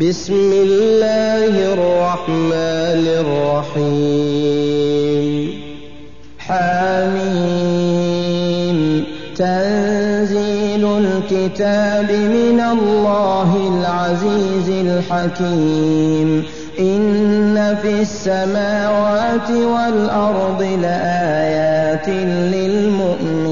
بسم الله الرحمن الرحيم. حميم تنزيل الكتاب من الله العزيز الحكيم. إن في السماوات والأرض لآيات للمؤمنين.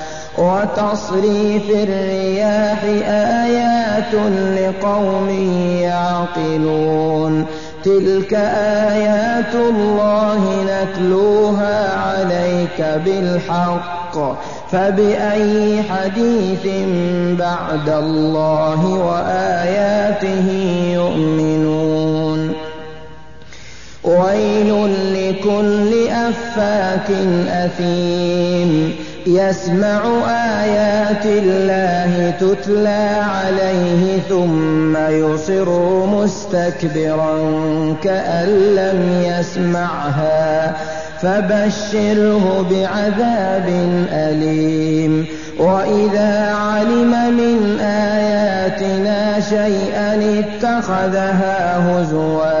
وتصريف الرياح آيات لقوم يعقلون. تلك آيات الله نتلوها عليك بالحق. فبأي حديث بعد الله وآياته يؤمنون. ويل لكل أفاك أثيم. يسمع آيات الله تتلى عليه ثم يصر مستكبرا كأن لم يسمعها. فبشره بعذاب أليم. وإذا علم من آياتنا شيئا اتخذها هزوا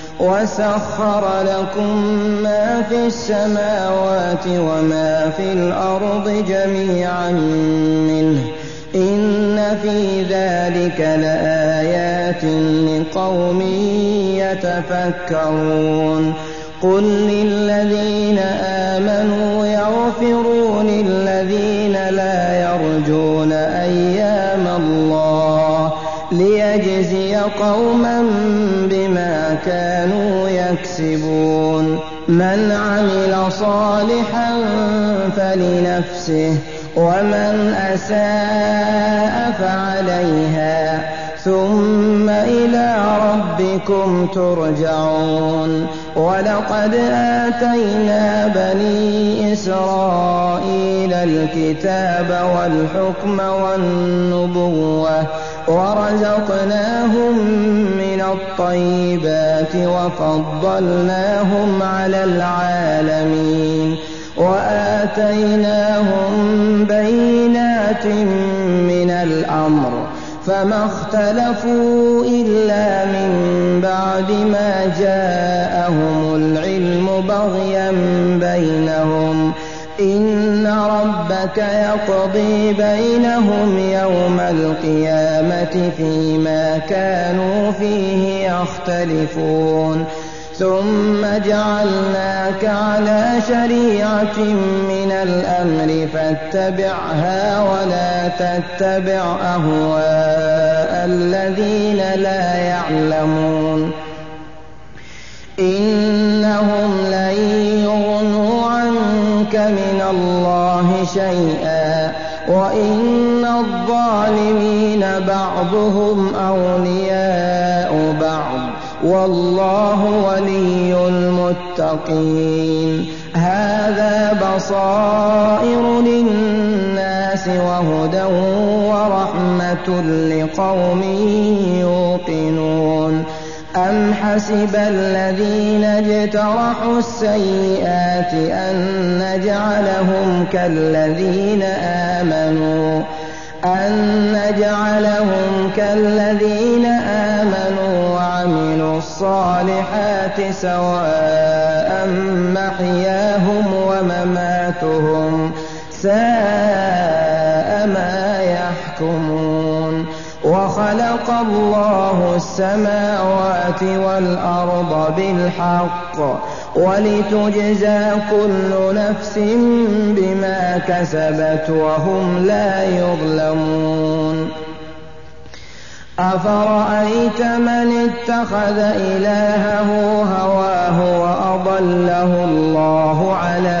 وسخر لكم ما في السماوات وما في الأرض جميعا منه. إن في ذلك لآيات لقوم يتفكرون. قل للذين آمنوا يغفروا للذين لا يرجون أيام ليجزي قوما بما كانوا يكسبون من عمل صالحا فلنفسه ومن أساء فعليها ثم إلى ربكم ترجعون ولقد آتينا بني إسرائيل الكتاب والحكم والنبوة ورزقناهم من الطيبات وفضلناهم على العالمين وآتيناهم بينات من الأمر فما اختلفوا إلا من بعد ما جاءهم العلم بغيا بينهم إن ربك يقضي بينهم يوم القيامة فيما كانوا فيه يختلفون. ثم جعلناك على شريعة من الأمر فاتبعها ولا تتبع أهواء الذين لا يعلمون. إنهم لن يغنوا عنك من الله شيئا وإن الظالمين بعضهم أولياء بعض. والله ولي المتقين. هذا بصائر للناس وهدى ورحمة لقوم يوقنون. أم حسب الذين اجترحوا السيئات أن نجعلهم كالذين آمنوا أن نجعلهم كالذين آمنوا وعملوا الصالحات سواء محياهم ومماتهم ساء ما يحكمون وخلق الله السماوات والأرض بالحق ولتجزى كل نفس بما كسبت وهم لا يظلمون أفرأيت من اتخذ إلهه هواه وأضله الله على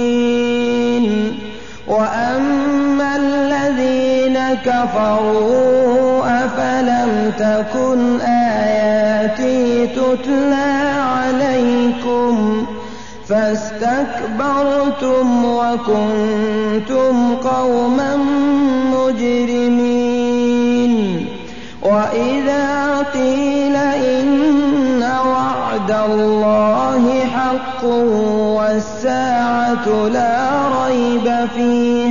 كفروا أفلم تكن آياتي تتلى عليكم فاستكبرتم وكنتم قوما مجرمين وإذا قيل إن وعد الله حق والساعة لا ريب فيها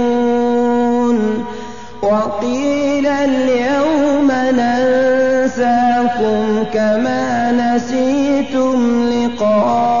وقيل اليوم ننساكم كما نسيتم لقاء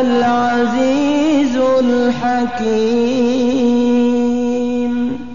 العزيز الحكيم.